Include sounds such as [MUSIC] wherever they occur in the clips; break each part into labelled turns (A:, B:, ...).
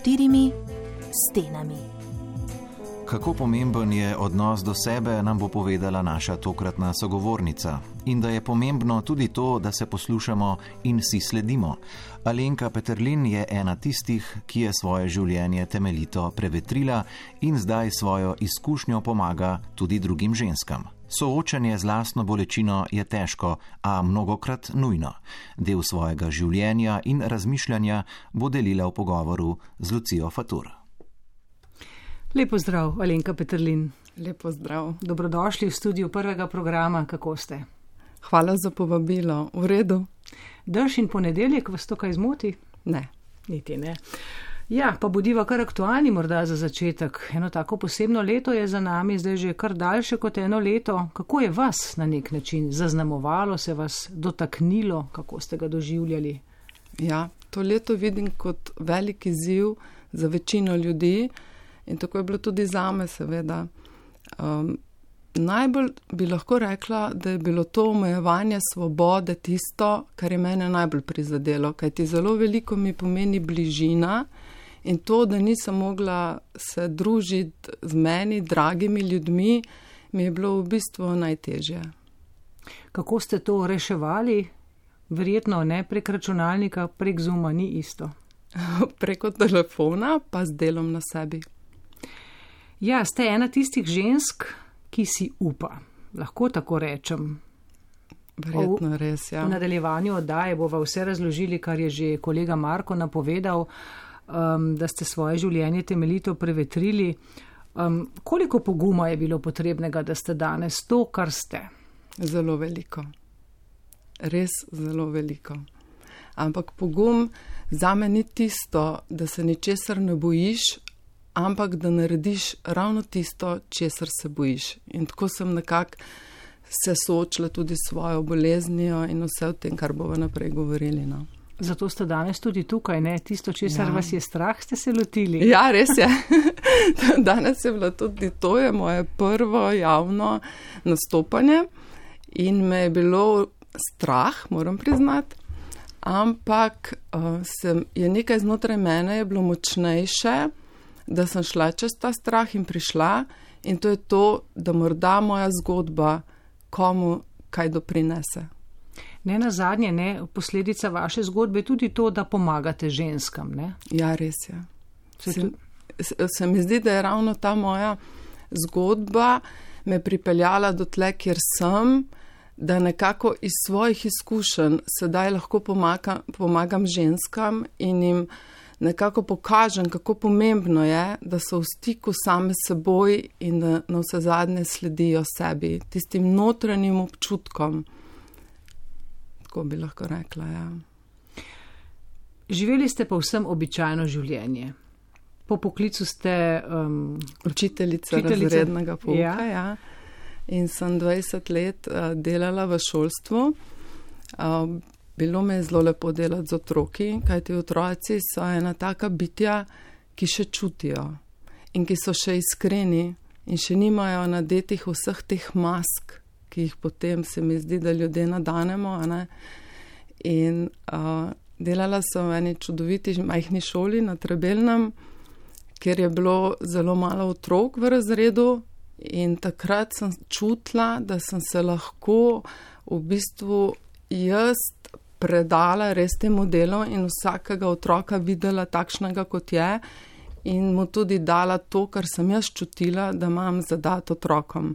A: štirimi stenami.
B: Kako pomemben je odnos do sebe, nam bo povedala naša tokratna sogovornica. In da je pomembno tudi to, da se poslušamo in si sledimo. Alenka Petrlin je ena tistih, ki je svoje življenje temeljito prevetrila in zdaj svojo izkušnjo pomaga tudi drugim ženskam. Soočanje z lastno bolečino je težko, a mnogokrat nujno. Del svojega življenja in razmišljanja bo delila v pogovoru z Lucijo Fatur.
C: Lepo zdrav, Alenka Petrlin.
D: Lepo zdrav.
C: Dobrodošli v studiu prvega programa. Kako ste?
D: Hvala za povabilo. V redu.
C: Drž in ponedeljek vas to kaj zmoti?
D: Ne.
C: Niti ne. Ja, pa bodiva kar aktualni morda za začetek. Eno tako posebno leto je za nami, zdaj že kar daljše kot eno leto. Kako je vas na nek način zaznamovalo, se vas dotaknilo, kako ste ga doživljali?
D: Ja, to leto vidim kot velik izziv za večino ljudi. In tako je bilo tudi za me, seveda. Um, najbolj bi lahko rekla, da je bilo to omejevanje svobode tisto, kar je mene najbolj prizadelo, kajti zelo veliko mi pomeni bližina in to, da nisem mogla se družiti z meni, dragimi ljudmi, mi je bilo v bistvu najtežje.
C: Kako ste to reševali? Verjetno ne prek računalnika, prek zuma ni isto. [LAUGHS]
D: Preko telefona, pa z delom na sebi.
C: Ja, ste ena tistih žensk, ki si upa, lahko tako rečem.
D: Verjetno res, ja.
C: V nadaljevanju oddaje bova vse razložili, kar je že kolega Marko napovedal, um, da ste svoje življenje temeljito prevetrili. Um, koliko poguma je bilo potrebnega, da ste danes to, kar ste?
D: Zelo veliko. Res zelo veliko. Ampak pogum za me ni tisto, da se ničesar ne bojiš, ampak da narediš ravno tisto, česar se bojiš. In tako sem nekako se soočila tudi s svojo boleznijo in vse o tem, kar bomo naprej govorili. No.
C: Zato ste danes tudi tukaj, ne tisto, česar ja. vas je strah, ste se lotili.
D: Ja, res je. [LAUGHS] danes je bilo tudi to, je moje prvo javno nastopanje in me je bilo strah, moram priznati. Ampak uh, sem, je nekaj znotraj mene je bilo močnejše, da sem šla čez ta strah in prišla, in to je to, da morda moja zgodba komu kaj doprinese.
C: Ne na zadnje, ne, posledica vaše zgodbe je tudi to, da pomagate ženskam. Ne?
D: Ja, res je. Se, se mi zdi, da je ravno ta moja zgodba me pripeljala do tle, kjer sem, da nekako iz svojih izkušenj sedaj lahko pomagam, pomagam ženskam in jim nekako pokažem, kako pomembno je, da so v stiku same seboj in da na vse zadnje sledijo sebi, tistim notranjim občutkom. Tako bi lahko rekla. Ja.
C: Živeli ste pa vsem običajno življenje. Po poklicu ste um,
D: učiteljica, učiteljica razrednega pouka. Ja. Ja. In sem 20 let uh, delala v šolstvu. Uh, bilo mi je zelo lepo delati z otroki, kajti otroci so ena taka bitja, ki še čutijo in ki so še iskreni in še nimajo nadetih vseh teh mask, ki jih potem se mi zdi, da ljudje nadanemo. In uh, delala sem v eni čudoviti majhni šoli na Trebelnem, kjer je bilo zelo malo otrok v razredu. In takrat sem čutila, da sem se lahko v bistvu jaz predala res temu delu in vsakega otroka videla takšnega, kot je, in mu tudi dala to, kar sem jaz čutila, da imam zadat otrokom.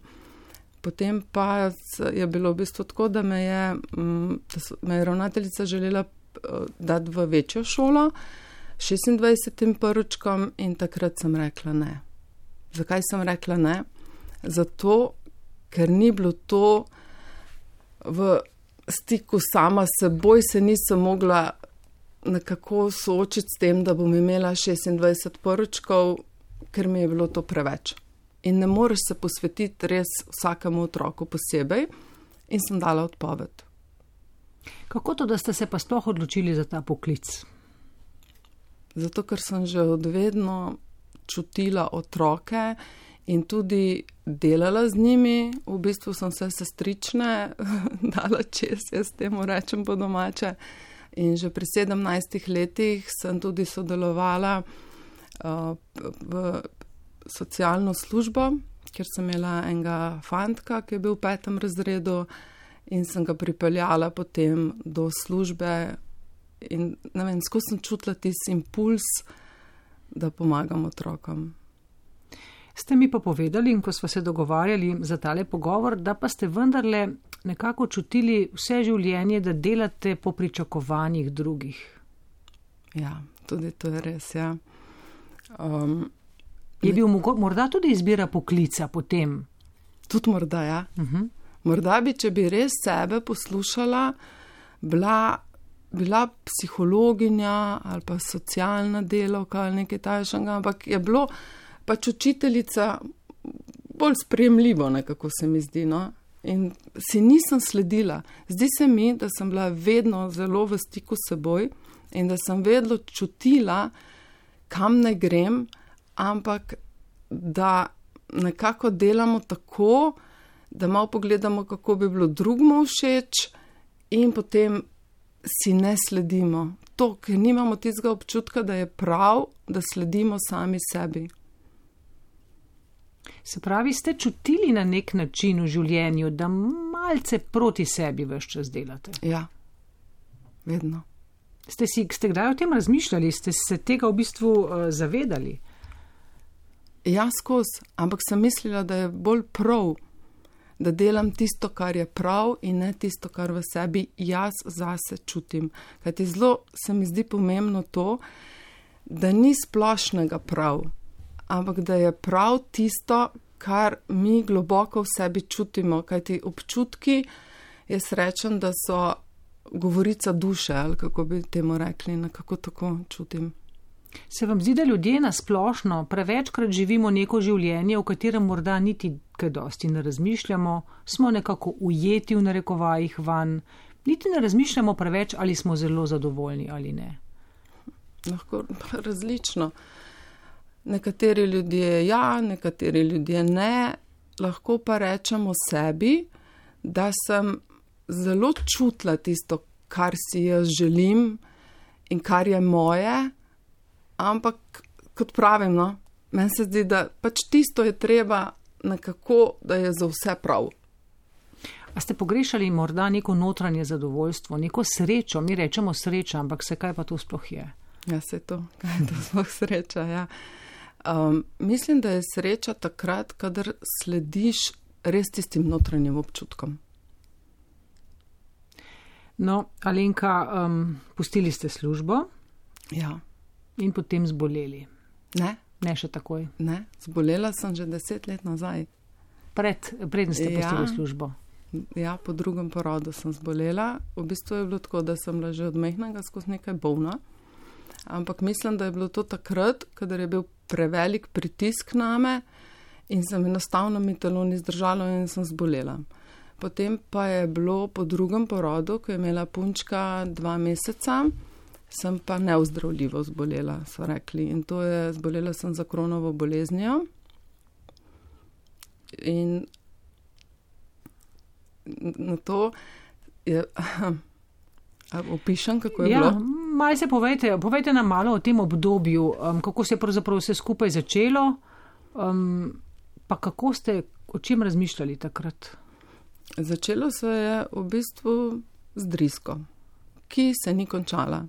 D: Potem pa je bilo v bistvu tako, da me je, mm, da me je ravnateljica želela eh, dati v večjo šolo, 26. prvičkom, in takrat sem rekla ne. Zakaj sem rekla ne? Zato, ker ni bilo to v stiku sama s seboj, se nisem mogla nekako soočiti s tem, da bom imela 26 poročkov, ker mi je bilo to preveč. In ne moreš se posvetiti res vsakemu otroku posebej, in sem dala odpoved.
C: Kako to, da ste se pa sploh odločili za ta poklic?
D: Zato, ker sem že odvedno čutila otroke in tudi delala z njimi. V bistvu sem vse sestrične [LAUGHS] dala čez, jaz temu rečem po domače. In že pri 17 letih sem tudi sodelovala uh, v socialno službo, ker sem imela enega fantka, ki je bil v petem razredu in sem ga pripeljala potem do službe. In ne vem, skozi sem čutila tisti impuls, da pomagam otrokom.
C: Ste mi pa povedali, ko smo se dogovarjali za tale pogovor, da pa ste vendarle nekako čutili vse življenje, da delate po pričakovanjih drugih.
D: Ja, tudi to je res. Ja. Um,
C: je bil morda tudi izbira poklica potem?
D: Tudi morda, ja. Uh mhm. -huh. Morda bi, če bi res sebe poslušala, bila, bila psihologinja ali pa socialna delovka ali nekaj tajšnega, ampak je bilo pač učiteljica bolj spremljivo, nekako se mi zdi. No? In si nisem sledila. Zdi se mi, da sem bila vedno zelo v stiku s seboj in da sem vedno čutila, kam ne grem, ampak da nekako delamo tako, da malo pogledamo, kako bi bilo drugmu všeč, in potem si ne sledimo. To, ker nimamo tistega občutka, da je prav, da sledimo sami sebi.
C: Se pravi, ste čutili na nek način v življenju, da malce proti sebi vse čas delate?
D: Ja, vedno.
C: Ste, si, ste kdaj o tem razmišljali, ste se tega v bistvu uh, zavedali?
D: Ja, skozi, ampak sem mislila, da je bolj prav, da delam tisto, kar je prav in ne tisto, kar v sebi jaz zase čutim. Kajti zelo se mi zdi pomembno to, da ni splošnega prav, ampak da je prav tisto, kar mi globoko v sebi čutimo. Kajti občutki, jaz rečem, da so govorica duše, ali kako bi temu rekli, nekako tako čutim.
C: Se vam zdi, da ljudje na splošno prevečkrat živimo neko življenje, v katerem morda niti kaj dosti ne razmišljamo, smo nekako ujeti v narekovajih van, niti ne razmišljamo preveč, ali smo zelo zadovoljni ali ne?
D: Lahko različno. Nekateri ljudje ja, nekateri ljudje ne, lahko pa rečemo sebi, da sem zelo čutila tisto, kar si jaz želim in kar je moje. Ampak, kot pravim, no, meni se zdi, da pač tisto je treba nekako, da je za vse prav.
C: A ste pogrešali morda neko notranje zadovoljstvo, neko srečo, mi rečemo sreča, ampak se kaj pa to sploh je?
D: Ja, se to, kaj je to sploh sreča. Ja. Um, mislim, da je sreča takrat, kadar slediš res tistim notranjim občutkom.
C: No, Alenka, um, pustili ste službo.
D: Ja
C: in potem zboleli.
D: Ne.
C: Ne še takoj.
D: Ne, zbolela sem že deset let nazaj.
C: Pred, predn ste ja, postali službo.
D: Ja, po drugem porodu sem zbolela. V bistvu je bilo tako, da sem bila že od mehnega skozi nekaj bolna. Ampak mislim, da je bilo to takrat, kadar je bil prevelik pritisk na me in sem enostavno mi telo ni zdržalo in sem zbolela. Potem pa je bilo po drugem porodu, ko je imela punčka dva meseca sem pa neozdravljivo zbolela, so rekli. In to je, zbolela sem za kronovo boleznijo. In na to je, [CLEARS THROAT] opišem, kako je ja, bilo.
C: Maj se povejte, povejte nam malo o tem obdobju, um, kako se je pravzaprav vse skupaj začelo, um, pa kako ste, o čem razmišljali takrat?
D: Začelo se je v bistvu z drisko, ki se ni končala.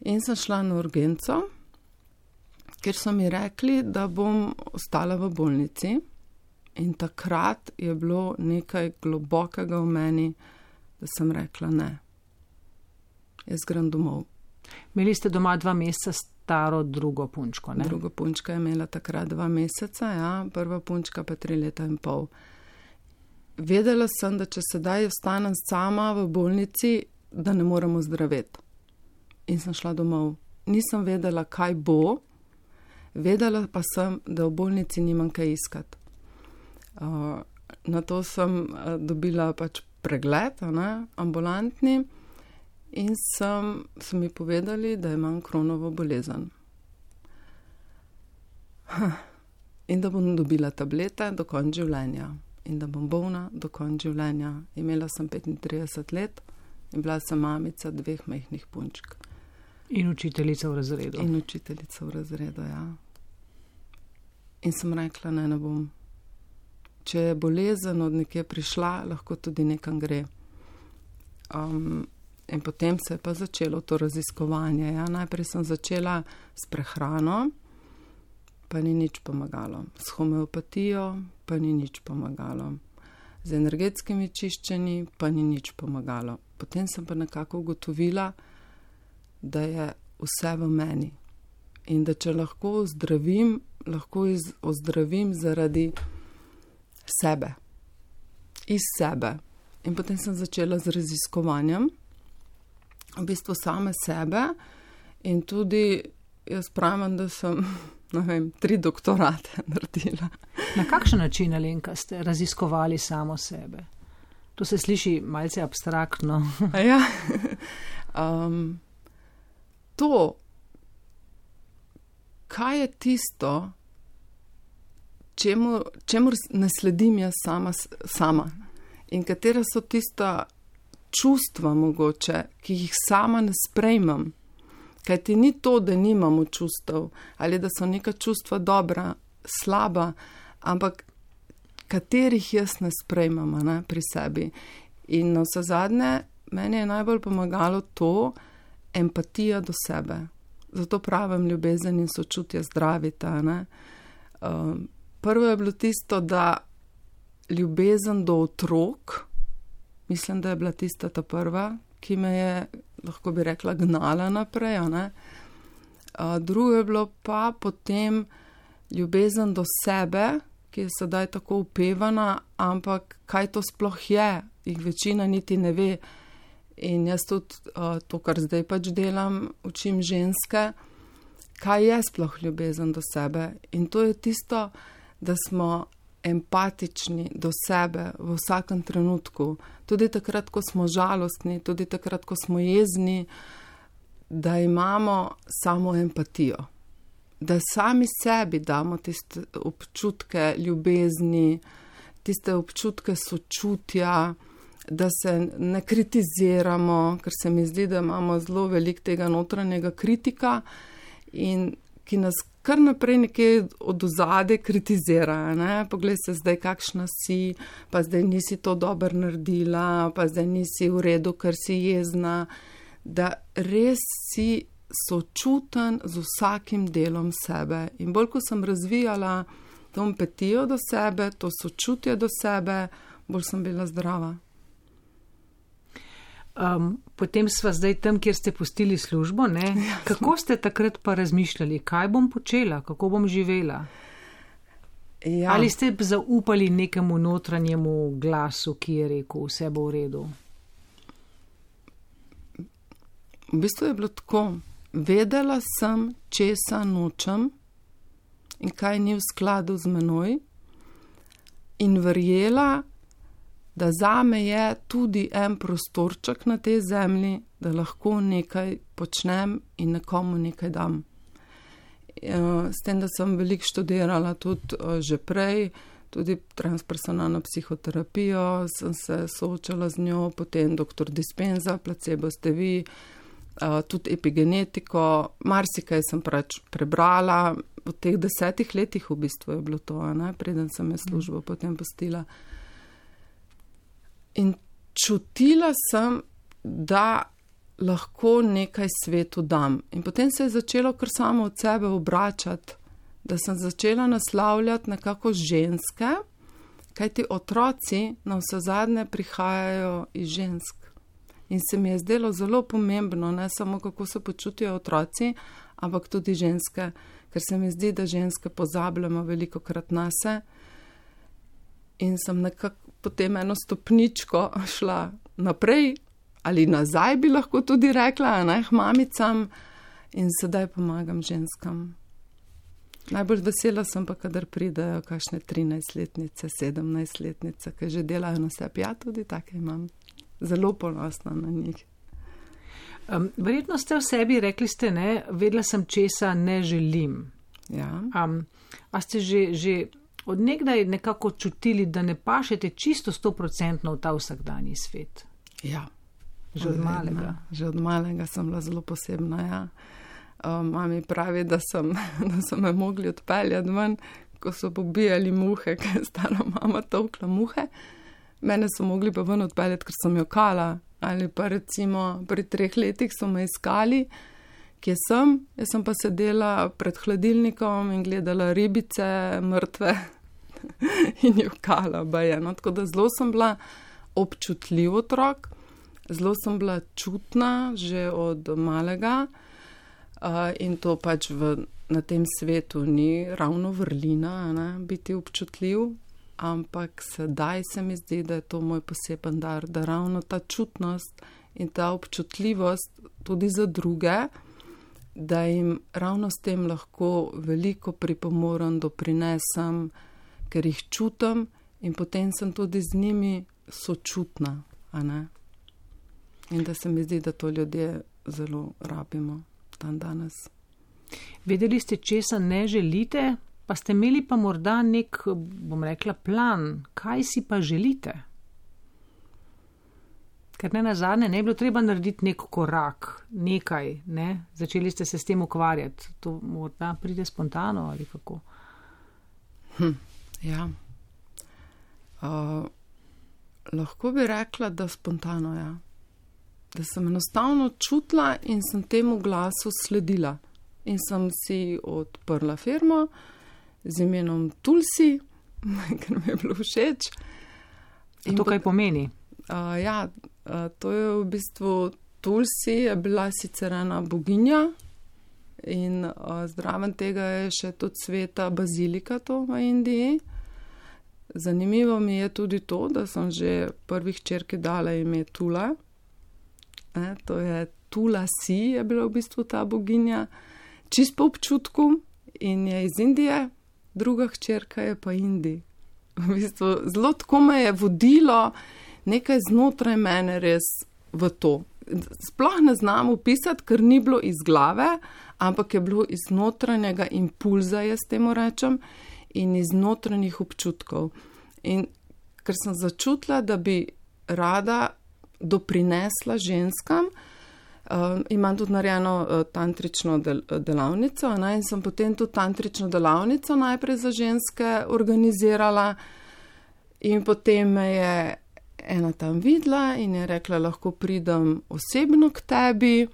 D: In sem šla na urgenco, ker so mi rekli, da bom ostala v bolnici. In takrat je bilo nekaj globokega v meni, da sem rekla ne. Jaz grem domov.
C: Imeli ste doma dva meseca staro drugo punčko? Ne?
D: Drugo punčka je imela takrat dva meseca, ja, prva punčka pa tri leta in pol. Vedela sem, da če sedaj ostanem sama v bolnici, da ne moremo zdraviti in sem šla domov. Nisem vedela, kaj bo, vedela pa sem, da v bolnici nimam kaj iskati. Uh, na to sem uh, dobila pač pregled, ne, ambulantni, in sem, so mi povedali, da imam kronovo bolezen. In da bom dobila tablete do konca življenja, in da bom bolna do konca življenja. Imela sem 35 let in bila sem mamica dveh mehkih punčk.
C: In učiteljica v razredu.
D: In učiteljica v razredu, ja. In sem rekla, ne, ne bom. Če je bolezen od nekje prišla, lahko tudi nekam gre. Um, in potem se je pa začelo to raziskovanje. Ja. Najprej sem začela s prehrano, pa ni nič pomagalo. S homeopatijo, pa ni nič pomagalo. Z energetskimi čiščenji, pa ni nič pomagalo. Potem sem pa nekako ugotovila, da je vse v meni. In da če lahko ozdravim, lahko ozdravim zaradi sebe, iz sebe. In potem sem začela z raziskovanjem, v bistvu same sebe, in tudi jaz pravim, da sem [LAUGHS] vem, tri doktorate [LAUGHS] naredila.
C: Na kakšen način, Alenka, ste raziskovali samo sebe? To se sliši malce abstraktno. [LAUGHS]
D: ja. um, to, kaj je tisto, čemu, čemu ne sledim jaz sama, sama in katera so tista čustva mogoče, ki jih sama ne sprejmem. Kaj ti ni to, da nimamo čustev ali da so neka čustva dobra, slaba, ampak katerih jaz ne sprejmem ne, pri sebi. In na vse zadnje, meni je najbolj pomagalo to, empatija do sebe. Zato pravim, ljubezen in sočutje zdravita. Um, prvo je bilo tisto, da ljubezen do otrok, mislim, da je bila tista ta prva, ki me je, lahko bi rekla, gnala naprej. Uh, drugo je bilo pa potem ljubezen do sebe, ki je sedaj tako upevana, ampak kaj to sploh je, jih večina niti ne ve. In jaz tudi uh, to, kar zdaj pač delam, učim ženske, kaj je sploh ljubezen do sebe. In to je tisto, da smo empatični do sebe v vsakem trenutku, tudi takrat, ko smo žalostni, tudi takrat, ko smo jezni, da imamo samo empatijo. Da sami sebi damo tiste občutke ljubezni, tiste občutke sočutja, da se ne kritiziramo, ker se mi zdi, da imamo zelo velik tega notranjega kritika in ki nas kar naprej nekje od ozade kritizira. Ne? Poglej se zdaj, kakšna si, pa zdaj nisi to dobro naredila, pa zdaj nisi v redu, ker si jezna. Da res si sočuten z vsakim delom sebe. In bolj, ko sem razvijala to empatijo do sebe, to sočutje do sebe, bolj sem bila zdrava.
C: Um, potem sva zdaj tam, kjer ste pustili službo. Ja, kako ste takrat pa razmišljali, kaj bom počela, kako bom živela? Ja. Ali ste zaupali nekemu notranjemu glasu, ki je rekel, vse bo v redu?
D: V bistvu je bilo tako. Vedela sem, česa nočem in kaj ni v skladu z menoj, in verjela, da za me je tudi en prostorček na tej zemlji, da lahko nekaj počnem in nekomu nekaj dam. Ja, s tem, da sem veliko študirala tudi eh, že prej, tudi transpersonalno psihoterapijo, sem se soočala z njo, potem dr. Dispenza, placebo ste vi, eh, tudi epigenetiko, marsikaj sem pač prebrala, v teh desetih letih v bistvu je bilo to, ne? preden sem je službo potem postila. In čutila sem, da lahko nekaj svetu dam. In potem se je začelo kar samo od sebe obračati, da sem začela naslavljati nekako ženske, kajti otroci na vse zadnje prihajajo iz žensk. In se mi je zdelo zelo pomembno, ne samo kako se počutijo otroci, ampak tudi ženske, ker se mi zdi, da ženske pozabljamo veliko krat na se. In sem nekako potem eno stopničko šla naprej ali nazaj, bi lahko tudi rekla, ne, mamicam in sedaj pomagam ženskam. Najbolj vesela sem pa, kadar pridejo kakšne 13-letnice, 17-letnice, ki že delajo na sebi. Ja, tudi take imam. Zelo ponosna na njih.
C: Um, verjetno ste v sebi rekli, ste ne, vedela sem, česa ne želim.
D: Ja.
C: Um, a ste že, že odnegdaj nekako čutili, da ne pašete čisto stoprocentno v ta vsakdanji svet.
D: Ja,
C: Že od malega.
D: Že od malega sem bila zelo posebna. Ja. Um, mami pravi, da, sem, [LAUGHS] da so me mogli odpeljati ven, ko so pobijali muhe, ker je stara mama tokla muhe. Mene so mogli pa ven odpeljati, ker sem jo kala. Ali pa recimo pri treh letih so me iskali, kje sem, jaz sem pa sedela pred hladilnikom in gledala ribice, mrtve [LAUGHS] in jo kala. No, tako da zelo sem bila občutljiv otrok, zelo sem bila čutna že od malega. Uh, in to pač v, na tem svetu ni ravno vrlina, ne, biti občutljiv, ampak sedaj se mi zdi, da je to moj poseben dar, da ravno ta čutnost in ta občutljivost tudi za druge, da jim ravno s tem lahko veliko pripomorem, doprinesem, ker jih čutim in potem sem tudi z njimi sočutna. In da se mi zdi, da to ljudje zelo rabimo dan danes.
C: Vedeli ste, česa ne želite, pa ste imeli pa morda nek, bom rekla, plan, kaj si pa želite. Ker ne na zadnje, ne bi bilo treba narediti nek korak, nekaj, ne? začeli ste se s tem ukvarjati. To morda pride spontano ali kako.
D: Hm, ja. Uh, lahko bi rekla, da spontano, ja da sem enostavno čutila in sem temu glasu sledila. In sem si odprla firmo z imenom Tulsi, [LAUGHS] ker mi je bilo všeč.
C: In to kaj pomeni?
D: Uh, ja, uh, to je v bistvu Tulsi, je bila sicer ena boginja. In uh, zdraven tega je še tudi sveta bazilika to v Indiji. Zanimivo mi je tudi to, da sem že prvih črke dala ime Tula, ne, to je Tula Si, je bila v bistvu ta boginja, čist po občutku in je iz Indije, druga hčerka je pa Indi. V bistvu zelo tako me je vodilo nekaj znotraj mene res v to. Sploh ne znam opisati, ker ni bilo iz glave, ampak je bilo iz notranjega impulza, jaz temu rečem, in iz notranjih občutkov. In ker sem začutila, da bi rada doprinesla ženskam. Uh, imam tudi narejeno uh, tantrično del, delavnico ne, in sem potem tudi tantrično delavnico najprej za ženske organizirala in potem me je ena tam videla in je rekla, lahko pridem osebno k tebi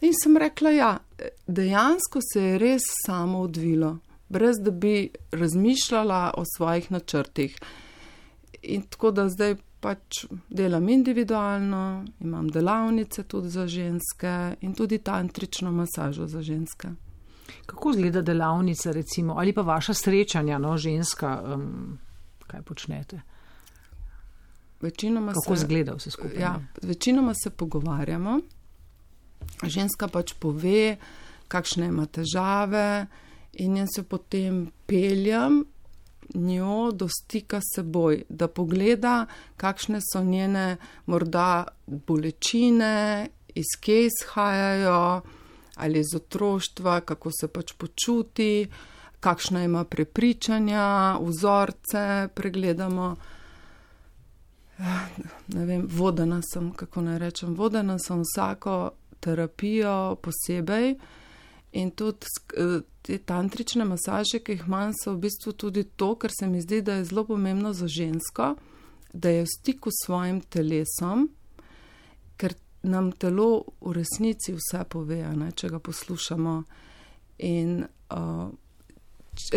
D: in sem rekla, ja, dejansko se je res samo odvilo, brez da bi razmišljala o svojih načrtih. In tako da zdaj pač delam individualno, imam delavnice tudi za ženske in tudi tantrično masažo za ženske.
C: Kako izgleda delavnica, recimo, ali pa vaša srečanja, no, ženska, um, kaj počnete?
D: Večinoma
C: Kako izgleda vse skupaj?
D: Ja, večinoma se pogovarjamo. Ženska pač pove, kakšne ima težave, in jaz se potem peljem njo do stika s seboj, da pogleda, kakšne so njene morda bolečine, iz kje izhajajo, ali iz otroštva, kako se pač počuti, kakšna ima prepričanja, vzorce pregledamo. Ne vem, vodena sem, kako naj rečem, vodena sem vsako terapijo posebej. In tudi eh, te tantrične masaže, ki jih imam, so v bistvu tudi to, kar se mi zdi, da je zelo pomembno za žensko, da je v stiku s svojim telesom, ker nam telo v resnici vse pove, ne, če ga poslušamo. In uh,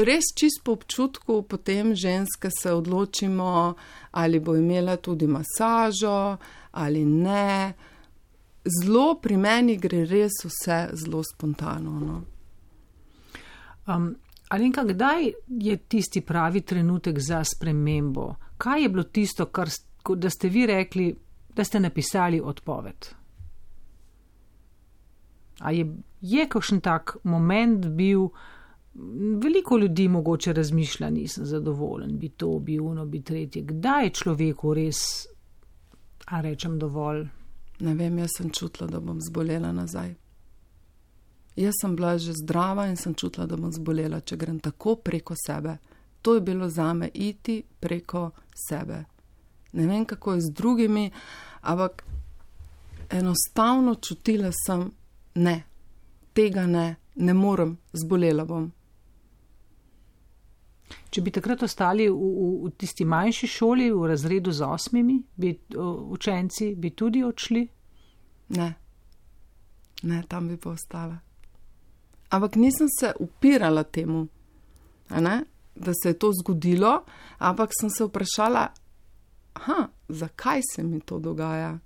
D: res čist po občutku, potem ženske se odločimo, ali bo imela tudi masažo ali ne zelo pri meni gre res vse zelo spontano. No.
C: Um, Alenka, kdaj je tisti pravi trenutek za spremembo? Kaj je bilo tisto, kar da ste vi rekli, da ste napisali odpoved? A je, je kakšen tak moment bil, veliko ljudi mogoče razmišlja, nisem zadovoljen, bi to, bi uno, bi tretje. Kdaj je človeku res, a rečem, dovolj?
D: Ne vem, jaz sem čutila, da bom zbolela nazaj. Jaz sem bila že zdrava in sem čutila, da bom zbolela, če grem tako preko sebe. To je bilo za me iti preko sebe. Ne vem, kako je z drugimi, ampak enostavno čutila sem, ne, tega ne, ne morem, zbolela bom.
C: Če bi takrat ostali v, v, v tisti manjši šoli, v razredu z osmimi, bi učenci bi tudi odšli?
D: Ne, ne, tam bi pa ostala. Ampak nisem se upirala temu, da se je to zgodilo, ampak sem se vprašala, aha, zakaj se mi to dogaja.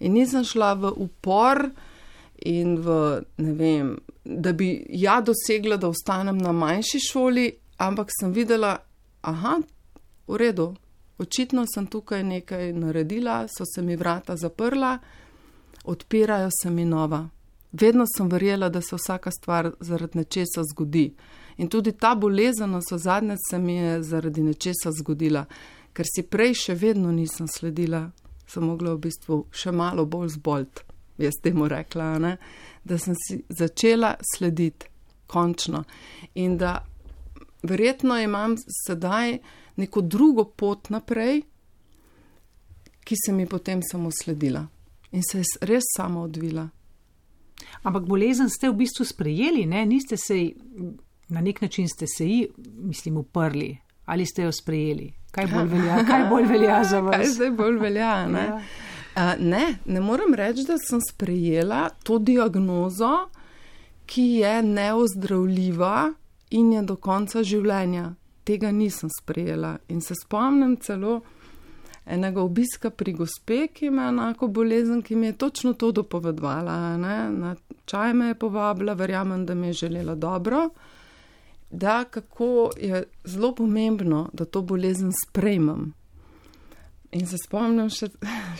D: In nisem šla v upor in v, ne vem, da bi ja dosegla, da ostanem na manjši šoli, ampak sem videla, aha, v redu, očitno sem tukaj nekaj naredila, so se mi vrata zaprla, odpirajo se mi nova. Vedno sem verjela, da se vsaka stvar zaradi nečesa zgodi. In tudi ta bolezen, so zadnje, se mi je zaradi nečesa zgodila, ker si prej še vedno nisem sledila, sem mogla v bistvu še malo bolj zbolt, jaz temu rekla, ne? da sem si začela slediti, končno. In da verjetno imam sedaj neko drugo pot naprej, ki se mi potem samo sledila in se je res sama odvila.
C: Ampak bolezen ste v bistvu sprejeli, ne? niste se na nek način ste se ji, mislim, uprli ali ste jo sprejeli. Kaj bolj velja, [LAUGHS] kaj bolj velja za vas?
D: Kaj zdaj bolj velja? Ne? Ja. Uh, ne, ne morem reči, da sem sprejela to diagnozo, ki je neozdravljiva, in je do konca življenja. Tega nisem sprejela in se spomnim celo enega obiska pri gospe, ki ima enako bolezen, ki mi je točno to dopovedovala. Ne? Na čaj me je povabila, verjamem, da mi je želela dobro, da kako je zelo pomembno, da to bolezen sprejmem. In se spomnim, še,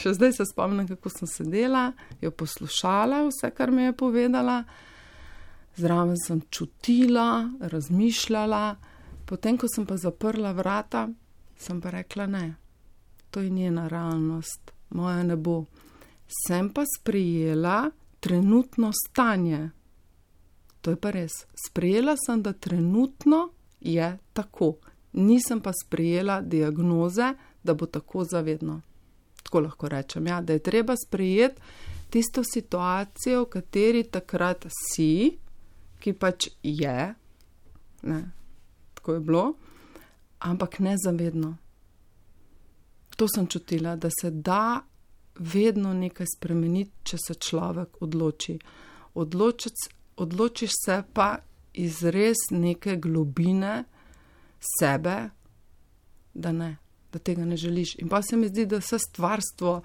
D: še zdaj se spomnim, kako sem sedela, jo poslušala, vse, kar mi je povedala zraven sem čutila, razmišljala, potem, ko sem pa zaprla vrata, sem pa rekla: Ne, to je njena realnost, moja ne bo. Sem pa sprejela trenutno stanje. To je pa res. Sprejela sem, da trenutno je tako. Nisem pa sprejela diagnoze, da bo tako zavedno. Tako lahko rečem, ja, da je treba sprejeti tisto situacijo, v kateri takrat si, ki pač je, ne, tako je bilo, ampak ne zavedno. To sem čutila, da se da vedno nekaj spremeniti, če se človek odloči. Odločic, odločiš se pa iz res neke globine sebe, da ne, da tega ne želiš. In pa se mi zdi, da vse stvarstvo,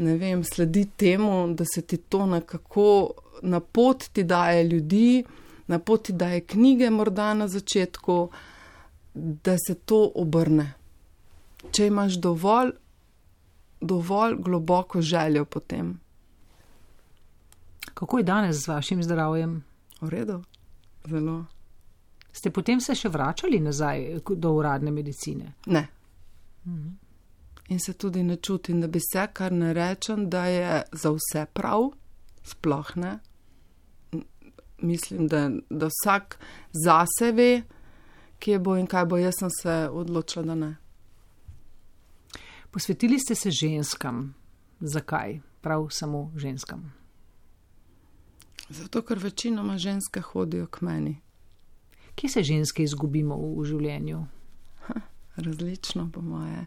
D: ne vem, sledi temu, da se ti to nekako na pot ti daje ljudi, na poti daje knjige, morda na začetku, da se to obrne. Če imaš dovolj, dovolj globoko željo potem.
C: Kako je danes z vašim zdravjem?
D: V redu, zelo.
C: Ste potem se še vračali nazaj do uradne medicine?
D: Ne. Mhm. In se tudi ne čutim, da bi se kar ne rečem, da je za vse prav, sploh ne mislim, da, da vsak zase ve, kje bo in kaj bo. Jaz sem se odločila, da ne.
C: Posvetili ste se ženskam. Zakaj? Prav samo ženskam.
D: Zato, ker večinoma ženske hodijo k meni.
C: Kje se ženske izgubimo v, v življenju?
D: Ha, različno, po moje.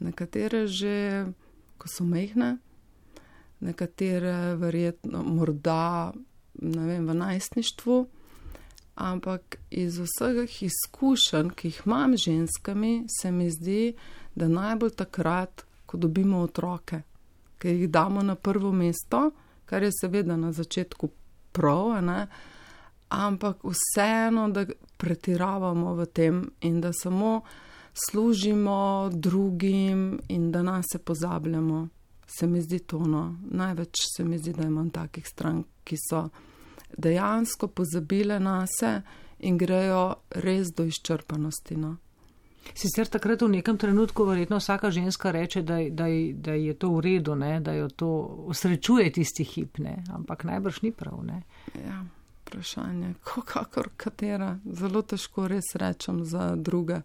D: Nekatere že, ko so mehne, nekatere verjetno morda ne vem, v najstništvu, ampak iz vseh izkušenj, ki jih imam z ženskami, se mi zdi, da najbolj takrat, ko dobimo otroke, ker jih damo na prvo mesto, kar je seveda na začetku prav, ne, ampak vseeno, da pretiravamo v tem in da samo služimo drugim in da nas se pozabljamo. Se mi zdi to, no. največ se mi zdi, da imam takih strank, ki so dejansko pozabile na se in grejo res do izčrpanosti. No.
C: Sicer takrat v nekem trenutku verjetno vsaka ženska reče, da, da, da je to v redu, ne? da jo to osrečuje tisti hip, ne? ampak najbrž ni prav. Ne?
D: Ja, vprašanje, kakor katera, zelo težko res rečem za druge.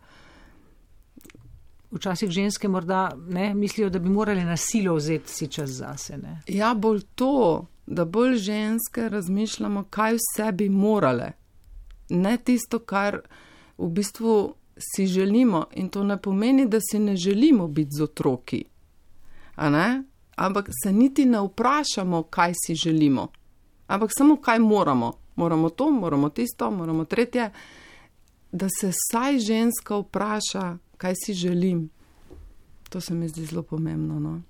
C: Včasih ženske morda ne, mislijo, da bi morali na silo vzeti si čas zase. Ne?
D: Ja, bolj to, da bolj ženske razmišljamo, kaj vse bi morale. Ne tisto, kar v bistvu si želimo. In to ne pomeni, da si ne želimo biti z otroki. Ampak se niti ne vprašamo, kaj si želimo. Ampak samo kaj moramo. Moramo to, moramo tisto, moramo tretje. Da se vsaj ženska vpraša, kaj si želim. To se mi zdi zelo pomembno. No?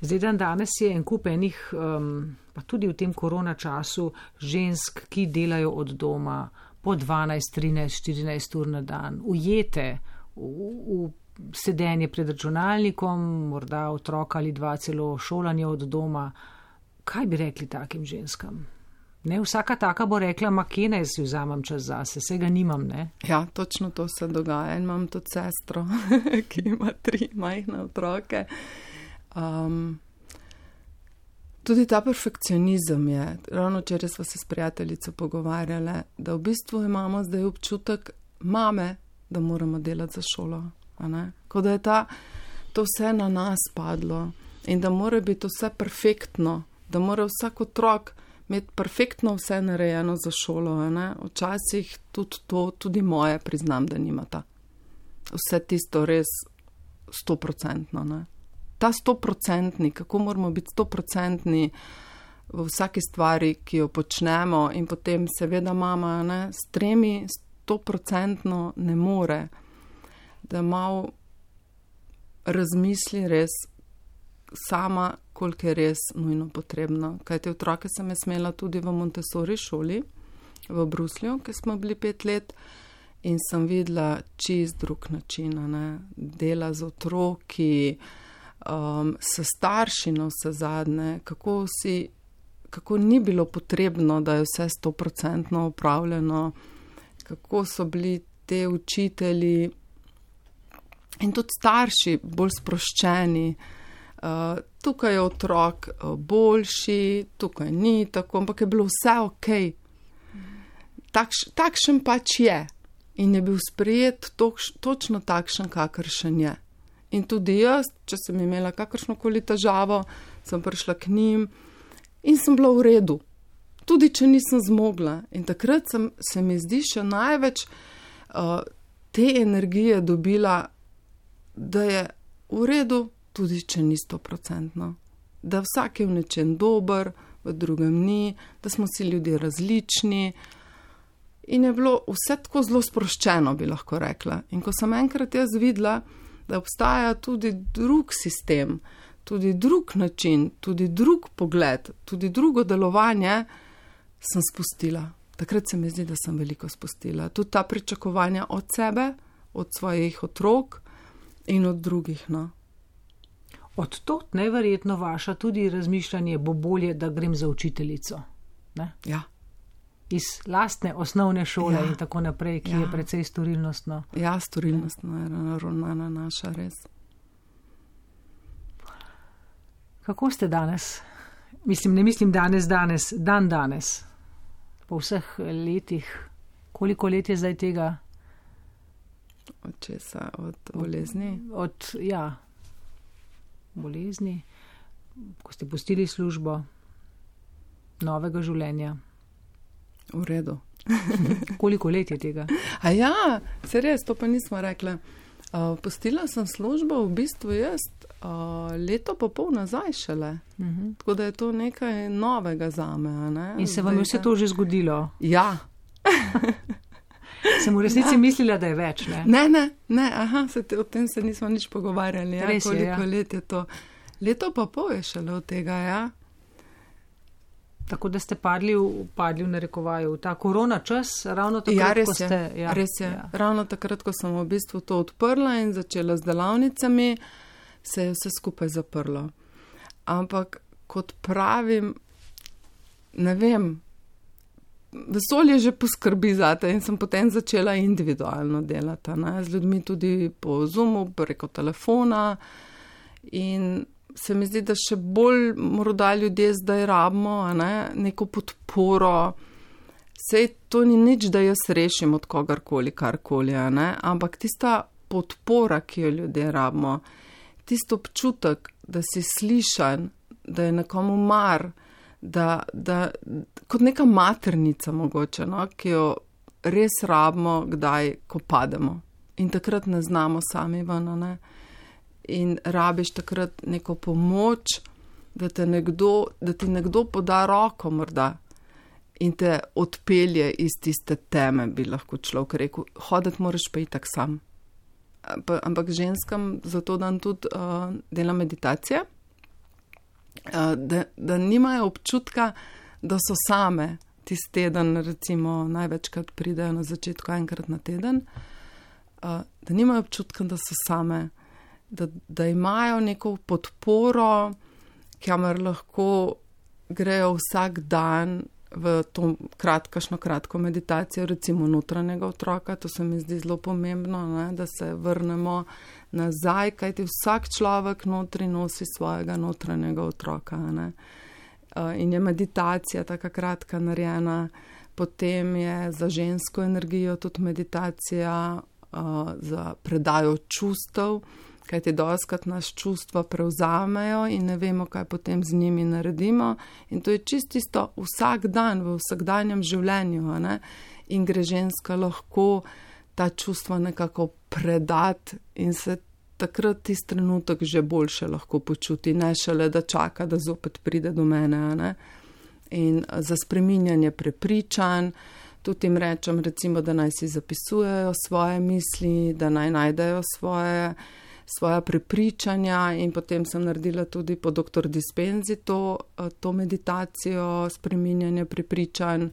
C: Zdaj, dan danes je en kup enih, um, pa tudi v tem korona času, žensk, ki delajo od doma po 12, 13, 14 ur na dan, ujete v, v sedenje pred računalnikom, morda otroka ali dva celo šolanje od doma. Kaj bi rekli takim ženskam? Ne, vsaka taka bo rekla, ma kje naj si vzamem čas zase, se ga nimam. Ne?
D: Ja, točno to se dogaja. In imam tudi sestro, [LAUGHS] ki ima tri majhne otroke. Um, tudi ta perfekcionizem je. Ravno včeraj smo se s prijateljico pogovarjali, da v bistvu imamo zdaj občutek mame, da moramo delati za šolo. Kot da je ta, to vse na nas padlo in da mora biti vse perfektno, da mora vsak otrok imeti perfektno vse narejeno za šolo. Včasih tudi to, tudi moje, priznam, da nimata. Vse tisto res stoprocentno. Ta stoprocentni, kako moramo biti stoprocentni v vsaki stvari, ki jo počnemo, in potem seveda mama ne, s tremi stoprocentno ne more, da malo razmisli res sama, koliko je res nujno potrebno. Kaj te otroke sem smela tudi v Montessori šoli v Bruslju, ki smo bili pet let in sem videla čist drug način, ne? dela z otroki, um, s starši na vse zadnje, kako, si, kako ni bilo potrebno, da je vse stoprocentno upravljeno, kako so bili te učitelji in tudi starši bolj sproščeni. Uh, tukaj je otrok uh, boljši, tukaj ni tako, ampak je bilo vse ok. Takš, takšen pač je in je bil sprejet toč, točno takšen, kakršen je. In tudi jaz, če sem imela kakršno koli težavo, sem prišla k njim in sem bila v redu, tudi če nisem zmogla. In takrat sem, se mi zdi še največ uh, te energije dobila, da je v redu tudi če ni stoprocentno. Da vsak je v nečem dober, v drugem ni, da smo si ljudje različni. In je bilo vse tako zelo sproščeno, bi lahko rekla. In ko sem enkrat jaz videla, da obstaja tudi drug sistem, tudi drug način, tudi drug pogled, tudi drugo delovanje, sem spustila. Takrat se mi zdi, da sem veliko spustila. Tudi ta pričakovanja od sebe, od svojih otrok in od drugih. No.
C: Od tot neverjetno vaša tudi razmišljanje, bo bolje, da grem za učiteljico. Ne?
D: Ja.
C: Iz lastne osnovne šole ja. in tako naprej, ki ja. je precej storilnostno.
D: Ja, storilnostno je naravnana naša res.
C: Kako ste danes? Mislim, ne mislim danes, danes, dan danes, po vseh letih. Koliko let je zdaj tega?
D: Od česa? Od bolezni?
C: Od, ja, bolezni, ko ste pustili službo, novega življenja.
D: V redu. [LAUGHS]
C: Koliko let je tega?
D: A ja, se res, to pa nismo rekli. Uh, postila sem službo v bistvu jaz uh, leto pa pol nazaj šele. Uh mhm. -huh. Tako da je to nekaj novega za me.
C: In se vam je vse to že zgodilo?
D: Ja. [LAUGHS]
C: Sem v resnici ja. mislila, da je več. Ne,
D: ne, ne, ne aha, te, o tem se nismo nič pogovarjali. Ja, koliko je, ja. let je to? Leto pa pol je šele od tega, ja.
C: Tako da ste padli v, padli v narekovaju, v ta korona čas, ravno takrat, ja, res ko ste.
D: Je, ja, res je. Ja. Ravno takrat, ko sem v bistvu to odprla in začela z delavnicami, se je vse skupaj zaprlo. Ampak, kot pravim, ne vem, vesolje že poskrbi za te in sem potem začela individualno delati ne, z ljudmi tudi po Zoomu, preko telefona. In se mi zdi, da še bolj morda ljudje zdaj rabimo ne, neko podporo. Sej to ni nič, da jaz rešim od kogarkoli, karkoli, ampak tista podpora, ki jo ljudje rabimo, tisto občutek, da si slišan, da je nekomu mar, da, da kot neka maternica mogoče, no, ki jo res rabimo, kdaj, ko pademo. In takrat ne znamo sami ven, ne. In rabiš takrat neko pomoč, da, nekdo, da ti nekdo poda roko morda in te odpelje iz tiste teme, bi lahko človek rekel. Hoditi moraš pa i tak sam. Ampak ženskam zato dan tudi uh, dela meditacije, da, da nimajo občutka, da so same. Tisti teden, recimo, največkrat pridejo na začetku, enkrat na teden, uh, da nimajo občutka, da so same, da, da imajo neko podporo, kamor lahko grejo vsak dan v to kratkašno, kratko meditacijo, recimo notranjega otroka. To se mi zdi zelo pomembno, ne, da se vrnemo nazaj, kajti vsak človek notri nosi svojega notranjega otroka. Ne. In je meditacija tako kratka narejena, potem je za žensko energijo tudi meditacija, za predajo čustev kaj ti doskrat nas čustva prevzamejo in ne vemo, kaj potem z njimi naredimo. In to je čisto vsak dan v vsakdanjem življenju. In gre ženska lahko ta čustva nekako predati in se takrat tisti trenutek že boljše lahko počuti, ne šele da čaka, da zopet pride do mene. In za spreminjanje prepričanj. Tudi jim rečem, recimo, da naj si zapisujejo svoje misli, da naj najdejo svoje svoja prepričanja in potem sem naredila tudi po dr. Dispenzi to, eh, to meditacijo, spreminjanje prepričanj,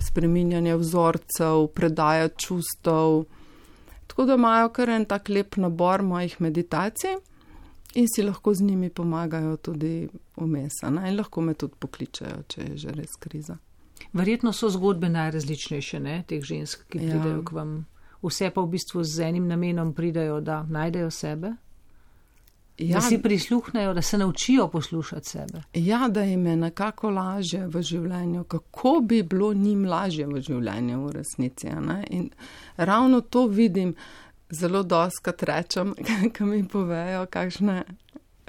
D: spreminjanje vzorcev, predaja čustev. Tako da imajo kar en tak lep nabor mojih meditacij in si lahko z njimi pomagajo tudi umesana in lahko me tudi pokličajo, če je že res kriza.
C: Verjetno so zgodbe najrazličnejše, ne, teh žensk, ki ja. pridejo k vam vse pa v bistvu z enim namenom pridajo, da najdejo sebe? Ja, da si prisluhnejo, da se naučijo poslušati sebe.
D: Ja, da jim je nekako lažje v življenju, kako bi bilo njim lažje v življenju v resnici. In ravno to vidim zelo doskrat rečem, [LAUGHS] ki mi povejo, kakšne,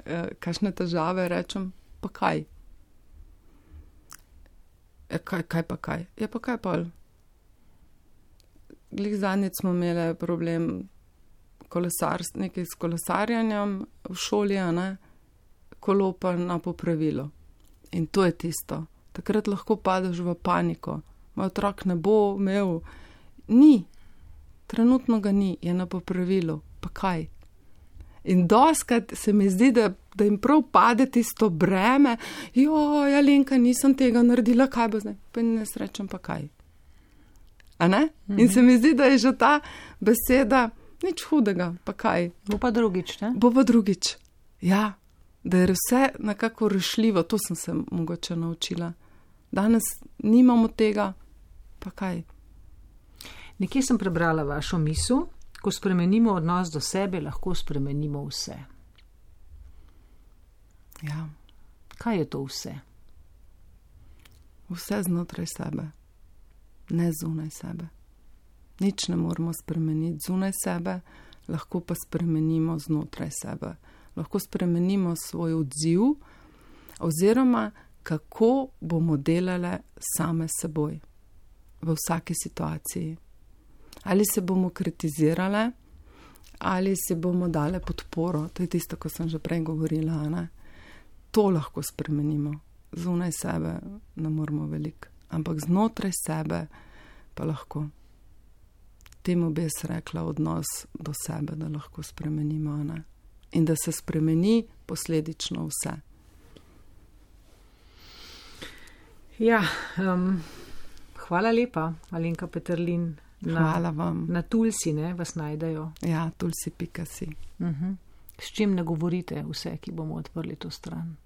D: eh, kakšne težave rečem, pa kaj. E, kaj, kaj pa kaj? Je pa kaj pa glih zadnjič smo imeli problem kolesarstva, nekaj s kolesarjanjem v šoli, ne, kolo pa na popravilo. In to je tisto. Takrat lahko padeš v paniko. Moj otrok ne bo imel, ni, trenutno ga ni, je na popravilu, pa kaj. In doskrat se mi zdi, da, da jim prav pade tisto breme, jo, ja, Lenka, nisem tega naredila, kaj bo zdaj, pa ne srečem, pa kaj. Mhm. In se mi zdi, da je že ta beseda nič hudega, pa kaj.
C: Bo pa drugič, ne?
D: Bo pa drugič. Ja, da je vse nekako rešljivo, to sem se mogoče naučila. Danes nimamo tega, pa kaj.
C: Nekje sem prebrala vašo misel, ko spremenimo odnos do sebe, lahko spremenimo vse.
D: Ja.
C: Kaj je to vse?
D: Vse znotraj sebe ne zunaj sebe. Nič ne moramo spremeniti zunaj sebe, lahko pa spremenimo znotraj sebe. Lahko spremenimo svoj odziv, oziroma kako bomo delali same seboj v vsaki situaciji. Ali se bomo kritizirali, ali si bomo dali podporo, to je tisto, kar sem že prej govorila. Ne? To lahko spremenimo, zunaj sebe ne moramo veliko ampak znotraj sebe pa lahko. Temu bi jaz rekla odnos do sebe, da lahko spremenimo ne? in da se spremeni posledično vse.
C: Ja, um, hvala lepa, Alenka Petrlin.
D: Na, hvala vam.
C: Na Tulsi ne, vas najdejo.
D: Ja, Tulsi pika si. Uh
C: mhm. -huh. S čim ne govorite vse, ki bomo odprli to stran?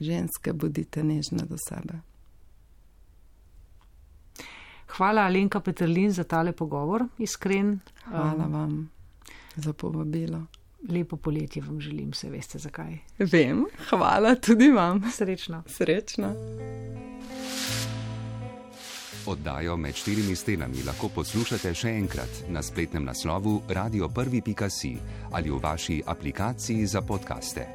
D: ženske, bodite nežne do sebe.
C: Hvala, Alenka Petrlin, za tale pogovor, iskren.
D: Hvala um, vam za povabilo.
C: Lepo poletje vam želim, se veste zakaj.
D: Vem, hvala tudi vam.
C: Srečno.
D: Srečno.
E: Oddajo med štirimi stenami lahko poslušate še enkrat na spletnem naslovu radio1.si ali v vaši aplikaciji za podkaste.